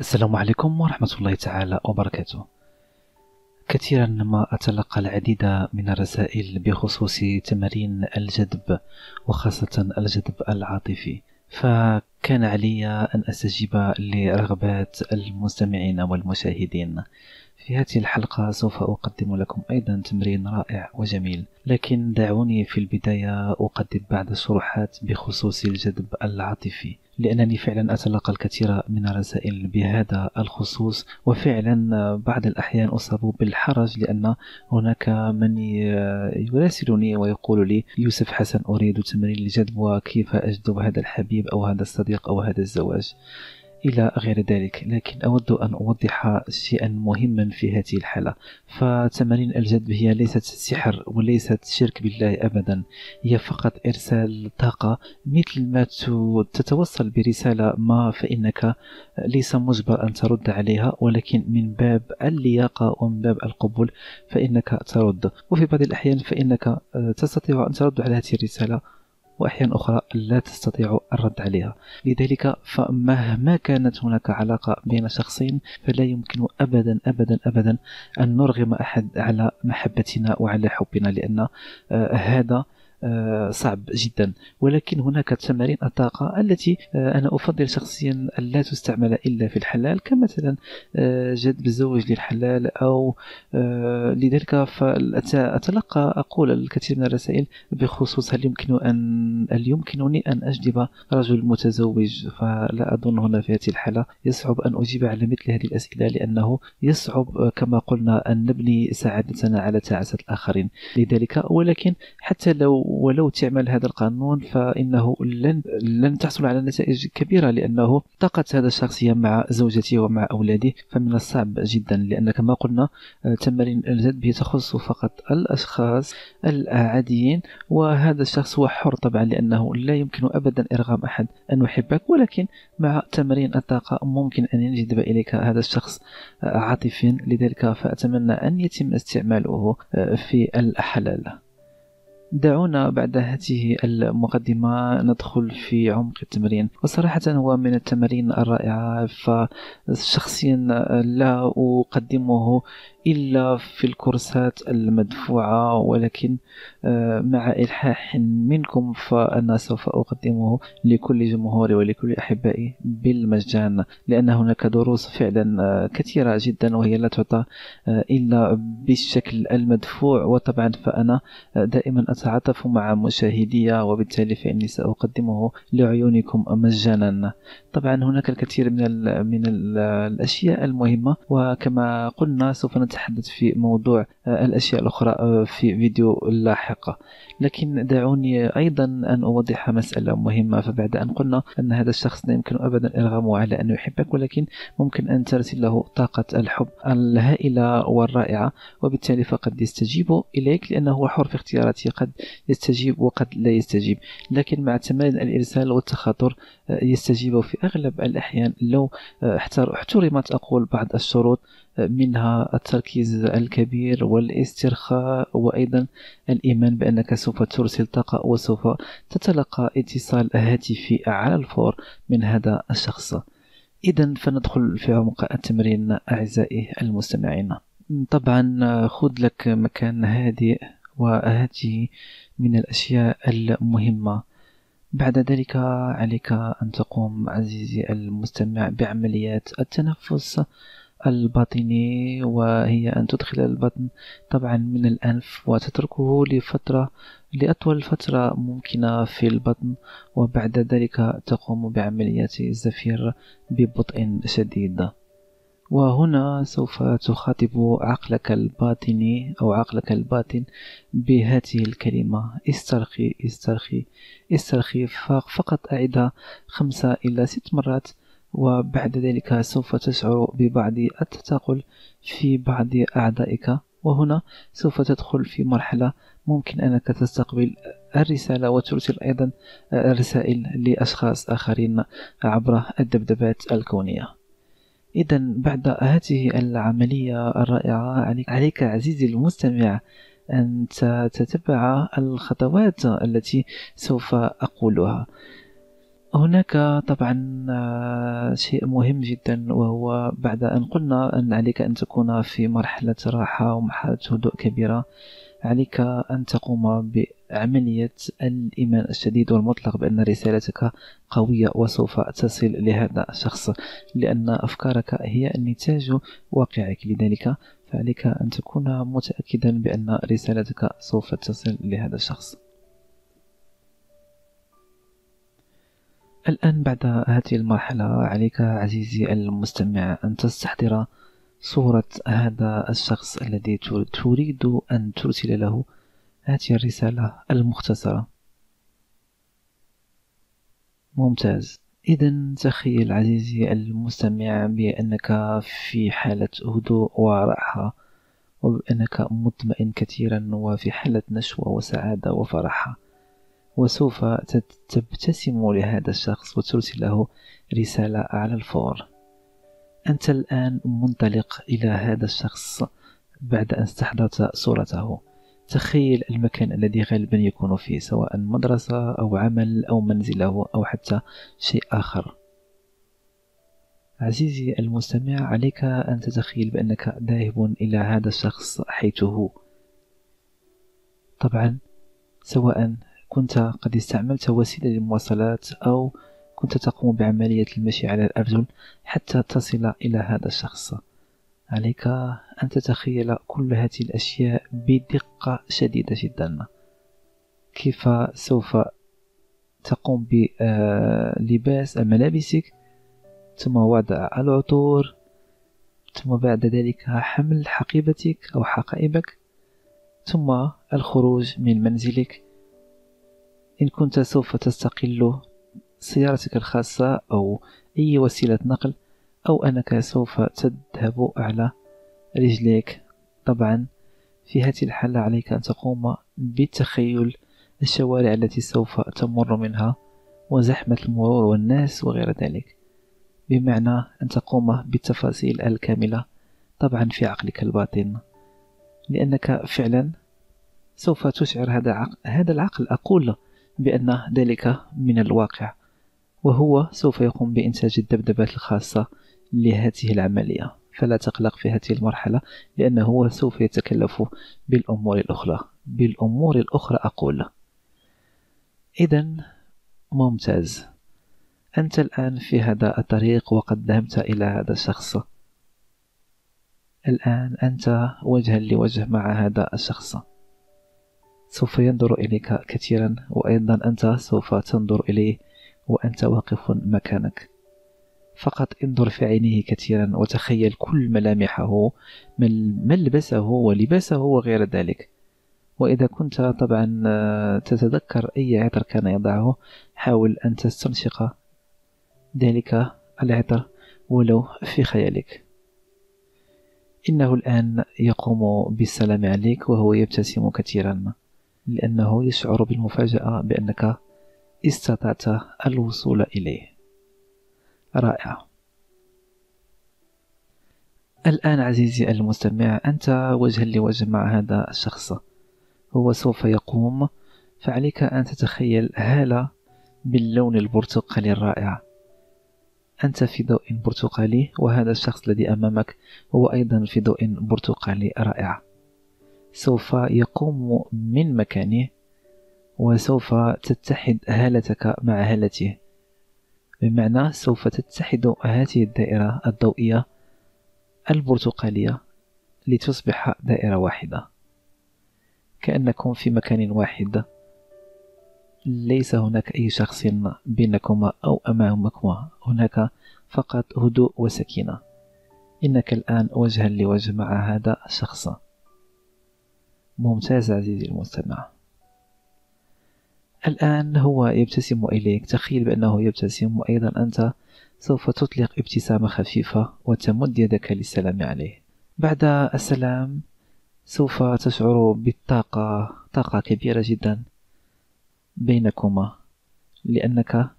السلام عليكم ورحمة الله تعالى وبركاته. كثيرا ما أتلقى العديد من الرسائل بخصوص تمارين الجذب وخاصة الجذب العاطفي. فكان علي أن أستجيب لرغبات المستمعين والمشاهدين. في هذه الحلقة سوف أقدم لكم أيضا تمرين رائع وجميل لكن دعوني في البداية أقدم بعض الشروحات بخصوص الجذب العاطفي لأنني فعلا أتلقى الكثير من الرسائل بهذا الخصوص وفعلا بعض الأحيان أصاب بالحرج لأن هناك من يراسلني ويقول لي يوسف حسن أريد تمرين الجذب وكيف أجذب هذا الحبيب أو هذا الصديق أو هذا الزواج؟ إلى غير ذلك لكن أود أن أوضح شيئا مهما في هذه الحالة. فتمارين الجذب هي ليست سحر وليست شرك بالله أبدا هي فقط إرسال طاقة. مثل ما تتوصل برسالة ما فإنك ليس مجبر أن ترد عليها ولكن من باب اللياقة ومن باب القبول فإنك ترد. وفي بعض الأحيان فإنك تستطيع أن ترد على هذه الرسالة. وأحيانا أخرى لا تستطيع الرد عليها. لذلك فمهما كانت هناك علاقة بين شخصين فلا يمكن أبدا أبدا أبدا أن نرغم أحد على محبتنا وعلى حبنا لأن آه، هذا صعب جدا. ولكن هناك تمارين الطاقة التي آه، أنا أفضل شخصيا لا تستعمل إلا في الحلال كمثلا آه، جذب الزوج للحلال أو لذلك فأتلقى أقول الكثير من الرسائل بخصوص هل يمكن أن هل يمكنني أن أجذب رجل متزوج؟ فلا أظن هنا في هذه الحالة يصعب أن أجيب على مثل هذه الأسئلة لأنه يصعب كما قلنا أن نبني سعادتنا على تعاسة الآخرين. لذلك ولكن حتى لو ولو تعمل هذا القانون فإنه لن لن تحصل على نتائج كبيرة لأنه طاقة هذا الشخص هي مع زوجته ومع أولاده فمن الصعب جدا لأن كما قلنا آه، تمارين الجذب هي تخص فقط الأشخاص العاديين وهذا الشخص هو حر طبعا لأنه لا يمكن أبدا إرغام أحد أن يحبك ولكن مع تمارين الطاقة ممكن أن ينجذب إليك هذا الشخص آه، عاطفيا. لذلك فأتمنى أن يتم استعماله آه، في الحلال. دعونا بعد هذه المقدمة ندخل في عمق التمرين. وصراحة هو من التمارين الرائعة فشخصيا لا أقدمه إلا في الكورسات المدفوعة ولكن آه، مع إلحاح منكم فأنا سوف أقدمه لكل جمهوري ولكل أحبائي بالمجان لأن هناك دروس فعلا آه، كثيرة جدا وهي لا تعطى آه، إلا بالشكل المدفوع. وطبعا فأنا دائما أتعاطف مع مشاهدي وبالتالي فإني سأقدمه لعيونكم مجانا. طبعا هناك الكثير من ال من ال الأشياء المهمة وكما قلنا سوف نتحدث في موضوع الأشياء الأخرى في فيديو لاحق. لكن دعوني أيضا أن أوضح مسألة مهمة فبعد أن قلنا أن هذا الشخص لا يمكن أبدا إرغامه على أن يحبك ولكن ممكن أن ترسل له طاقة الحب الهائلة والرائعة وبالتالي فقد يستجيب إليك لأنه حر في اختياراته يستجيب وقد لا يستجيب. لكن مع تمارين الإرسال والتخاطر يستجيب في أغلب الأحيان لو احترمت أقول بعض الشروط منها التركيز الكبير والاسترخاء وأيضا الإيمان بأنك سوف ترسل طاقة وسوف تتلقى اتصال هاتفي على الفور من هذا الشخص. إذا فندخل في عمق التمرين أعزائي المستمعين. طبعا خذ لك مكان هادئ. وهذه من الأشياء المهمة. بعد ذلك عليك أن تقوم عزيزي المستمع بعمليات التنفس الباطني وهي أن تدخل البطن طبعا من الأنف وتتركه لفترة لأطول فترة ممكنة في البطن. وبعد ذلك تقوم بعمليات الزفير ببطء شديد. وهنا سوف تخاطب عقلك الباطني أو عقلك الباطن بهذه الكلمة. استرخي استرخي استرخي. فقط أعدها خمسة إلى ست مرات وبعد ذلك سوف تشعر ببعض التثاقل في بعض أعضائك. وهنا سوف تدخل في مرحلة ممكن أنك تستقبل الرسالة وترسل أيضا رسائل لأشخاص آخرين عبر الدبدبات الكونية. إذا بعد هذه العملية الرائعة عليك عزيزي المستمع أن تتبع الخطوات التي سوف أقولها. هناك طبعا آه، شيء مهم جدا وهو بعد أن قلنا أن عليك أن تكون في مرحلة راحة ومرحلة هدوء كبيرة عليك أن تقوم بعملية الإيمان الشديد والمطلق بأن رسالتك قوية وسوف تصل لهذا الشخص لأن أفكارك هي النتاج واقعك. لذلك فعليك أن تكون متأكدا بأن رسالتك سوف تصل لهذا الشخص. الآن بعد هذه المرحلة عليك عزيزي المستمع أن تستحضر صورة هذا الشخص الذي تريد أن ترسل له هذه الرسالة المختصرة. ممتاز. إذا تخيل عزيزي المستمع بأنك في حالة هدوء وراحة وبأنك مطمئن كثيرا وفي حالة نشوة وسعادة وفرح وسوف تبتسم لهذا الشخص وترسل له رسالة على الفور. أنت الآن منطلق إلى هذا الشخص بعد أن استحضرت صورته. تخيل المكان الذي غالبا يكون فيه سواء مدرسة أو عمل أو منزله أو حتى شيء آخر. عزيزي المستمع عليك أن تتخيل بأنك ذاهب إلى هذا الشخص حيث هو طبعا سواء كنت قد استعملت وسيلة للمواصلات أو كنت تقوم بعملية المشي على الأرجل حتى تصل إلى هذا الشخص. عليك أن تتخيل كل هذه الأشياء بدقة شديدة جدا. كيف سوف تقوم بلباس ملابسك؟ ثم وضع العطور ثم بعد ذلك حمل حقيبتك أو حقائبك ثم الخروج من منزلك. إن كنت سوف تستقل سيارتك الخاصة أو أي وسيلة نقل أو أنك سوف تذهب على رجليك. طبعا في هذه الحالة عليك أن تقوم بتخيل الشوارع التي سوف تمر منها وزحمة المرور والناس وغير ذلك. بمعنى أن تقوم بالتفاصيل الكاملة طبعا في عقلك الباطن. لأنك فعلا سوف تشعر هذا هذا العقل. أقول بأن ذلك من الواقع وهو سوف يقوم بإنتاج الدبدبات الخاصة لهذه العملية. فلا تقلق في هذه المرحلة لأنه سوف يتكلف بالأمور الأخرى. بالأمور الأخرى أقول. إذا ممتاز. أنت الآن في هذا الطريق وقد ذهبت إلى هذا الشخص. الآن أنت وجها لوجه مع هذا الشخص. سوف ينظر إليك كثيرا وأيضا أنت سوف تنظر إليه وأنت واقف مكانك. فقط انظر في عينيه كثيرا وتخيل كل ملامحه ملبسه ولباسه وغير ذلك. وإذا كنت طبعا آه، تتذكر أي عطر كان يضعه حاول أن تستنشق ذلك العطر ولو في خيالك. إنه الآن يقوم بالسلام عليك وهو يبتسم كثيرا لأنه يشعر بالمفاجأة بأنك استطعت الوصول إليه. رائع الآن عزيزي المستمع أنت وجها لوجه مع هذا الشخص. هو سوف يقوم فعليك أن تتخيل هالة باللون البرتقالي الرائع. أنت في ضوء برتقالي وهذا الشخص الذي أمامك هو أيضا في ضوء برتقالي رائع. سوف يقوم من مكانه وسوف تتحد هالتك مع هالته. بمعنى سوف تتحد هذه الدائرة الضوئية البرتقالية لتصبح دائرة واحدة. كأنكم في مكان واحد. ليس هناك أي شخص بينكما أو أمامكما. هناك فقط هدوء وسكينة. إنك الآن وجها لوجه مع هذا الشخص. ممتاز عزيزي المستمع. الآن هو يبتسم إليك. تخيل بأنه يبتسم وأيضا أنت سوف تطلق ابتسامة خفيفة وتمد يدك للسلام عليه. بعد السلام سوف تشعر بالطاقة طاقة كبيرة جدا بينكما لأنك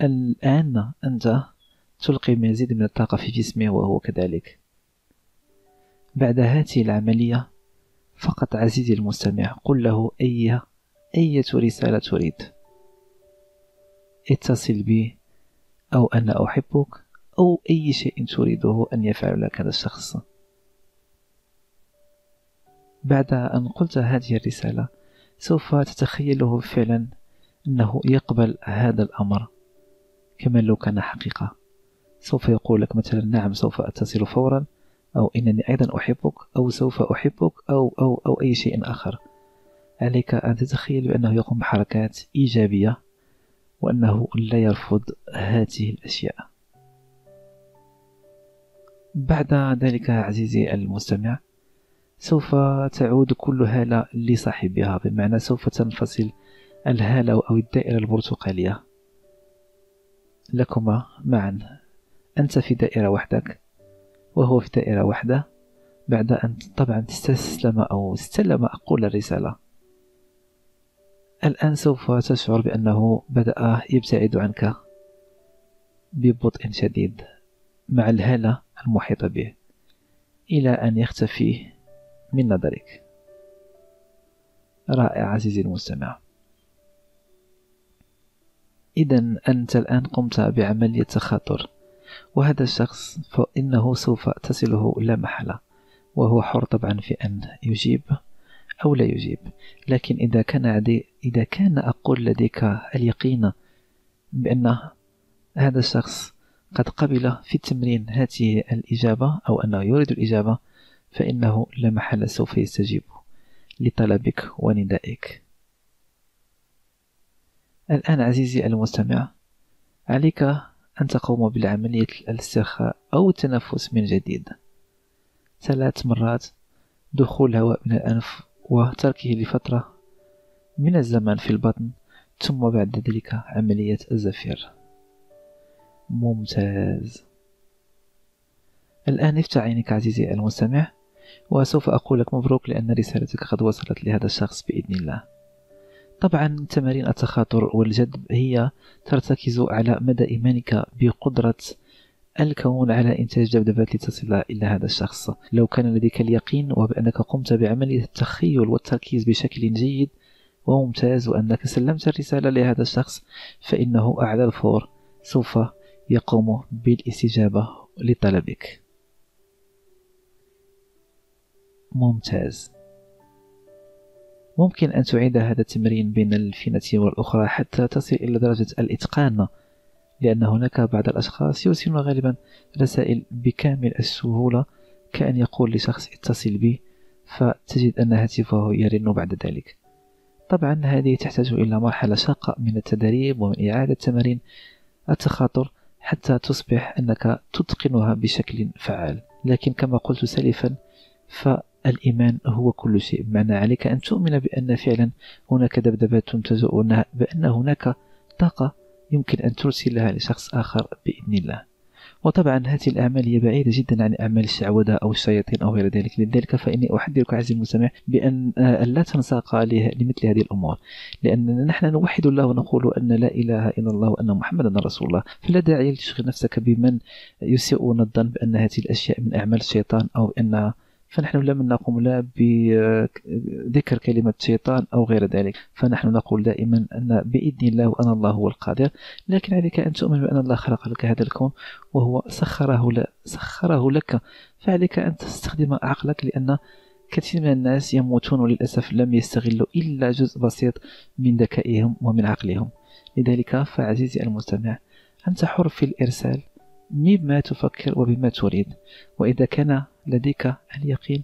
الآن أنت تلقي مزيد من الطاقة في جسمه وهو كذلك. بعد هذه العملية فقط عزيزي المستمع قل له أي أية رسالة تريد. اتصل بي أو أنا أحبك أو أي شيء تريده أن يفعل لك هذا الشخص. بعد أن قلت هذه الرسالة سوف تتخيله فعلا أنه يقبل هذا الأمر. كما لو كان حقيقة. سوف يقول لك مثلا نعم سوف أتصل فورا أو إنني أيضا أحبك أو سوف أحبك أو, أو, أو أي شيء آخر. عليك أن تتخيل بأنه يقوم بحركات إيجابية وأنه لا يرفض هذه الأشياء. بعد ذلك عزيزي المستمع سوف تعود كل هالة لصاحبها بمعنى سوف تنفصل الهالة أو الدائرة البرتقالية. لكما معا أنت في دائرة وحدك وهو في دائرة واحدة بعد أن طبعا تستسلم أو استلم أقول الرسالة. الآن سوف تشعر بأنه بدأ يبتعد عنك ببطء شديد مع الهالة المحيطة به إلى أن يختفي من نظرك. رائع عزيزي المستمع. إذا أنت الآن قمت بعملية تخاطر وهذا الشخص فإنه سوف تصله لا محالة وهو حر طبعا في أن يجيب أو لا يجيب. لكن إذا كان عدي إذا كان أقول لديك اليقين بأن هذا الشخص قد قبل في التمرين هذه الإجابة أو أنه يريد الإجابة فإنه لا محل سوف يستجيب لطلبك وندائك. الآن عزيزي المستمع عليك أن تقوم بالعملية الاسترخاء أو التنفس من جديد. ثلاث مرات دخول هواء من الأنف وتركه لفترة من الزمن في البطن ثم بعد ذلك عملية الزفير. ممتاز. الآن افتح عينك عزيزي المستمع وسوف أقول لك مبروك لأن رسالتك قد وصلت لهذا الشخص بإذن الله. طبعا تمارين التخاطر والجذب هي ترتكز على مدى إيمانك بقدرة الكون على إنتاج ذبذبات لتصل إلى هذا الشخص. لو كان لديك اليقين وبأنك قمت بعملية التخيل والتركيز بشكل جيد وممتاز وأنك سلمت الرسالة لهذا الشخص فإنه أعلى الفور سوف يقوم بالاستجابة لطلبك. ممتاز. ممكن أن تعيد هذا التمرين بين الفينة والأخرى حتى تصل إلى درجة الإتقان لأن هناك بعض الأشخاص يرسلون غالبا رسائل بكامل السهولة كأن يقول لشخص اتصل بي فتجد أن هاتفه يرن بعد ذلك. طبعا هذه تحتاج إلى مرحلة شاقة من التدريب ومن إعادة تمارين التخاطر حتى تصبح أنك تتقنها بشكل فعال. لكن كما قلت سلفا فالإيمان هو كل شيء. بمعنى عليك أن تؤمن بأن فعلا هناك دبدبات تنتج بأن هناك طاقة يمكن أن ترسلها لشخص آخر بإذن الله. وطبعا هذه الأعمال هي بعيدة جدا عن أعمال الشعوذة أو الشياطين أو غير ذلك. لذلك فإني أحذرك عزيزي المستمع بأن لا تنساق لمثل هذه الأمور. لأننا نحن نوحد الله ونقول أن لا إله إلا الله وأن محمدا رسول الله. فلا داعي لتشغل نفسك بمن يسيئون الظن بأن هذه الأشياء من أعمال الشيطان أو أنها فنحن لم نقم لا بذكر كلمة شيطان أو غير ذلك. فنحن نقول دائما أن بإذن الله وأن الله هو القادر. لكن عليك أن تؤمن بأن الله خلق لك هذا الكون وهو سخره, ل... سخره لك. فعليك أن تستخدم عقلك لأن كثير من الناس يموتون وللأسف لم يستغلوا إلا جزء بسيط من ذكائهم ومن عقلهم. لذلك فعزيزي المستمع أنت حر في الإرسال بما تفكر وبما تريد. وإذا كان لديك اليقين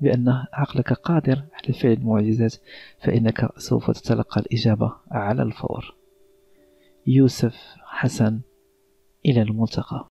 بأن عقلك قادر على فعل المعجزات فإنك سوف تتلقى الإجابة على الفور. يوسف حسن إلى الملتقى.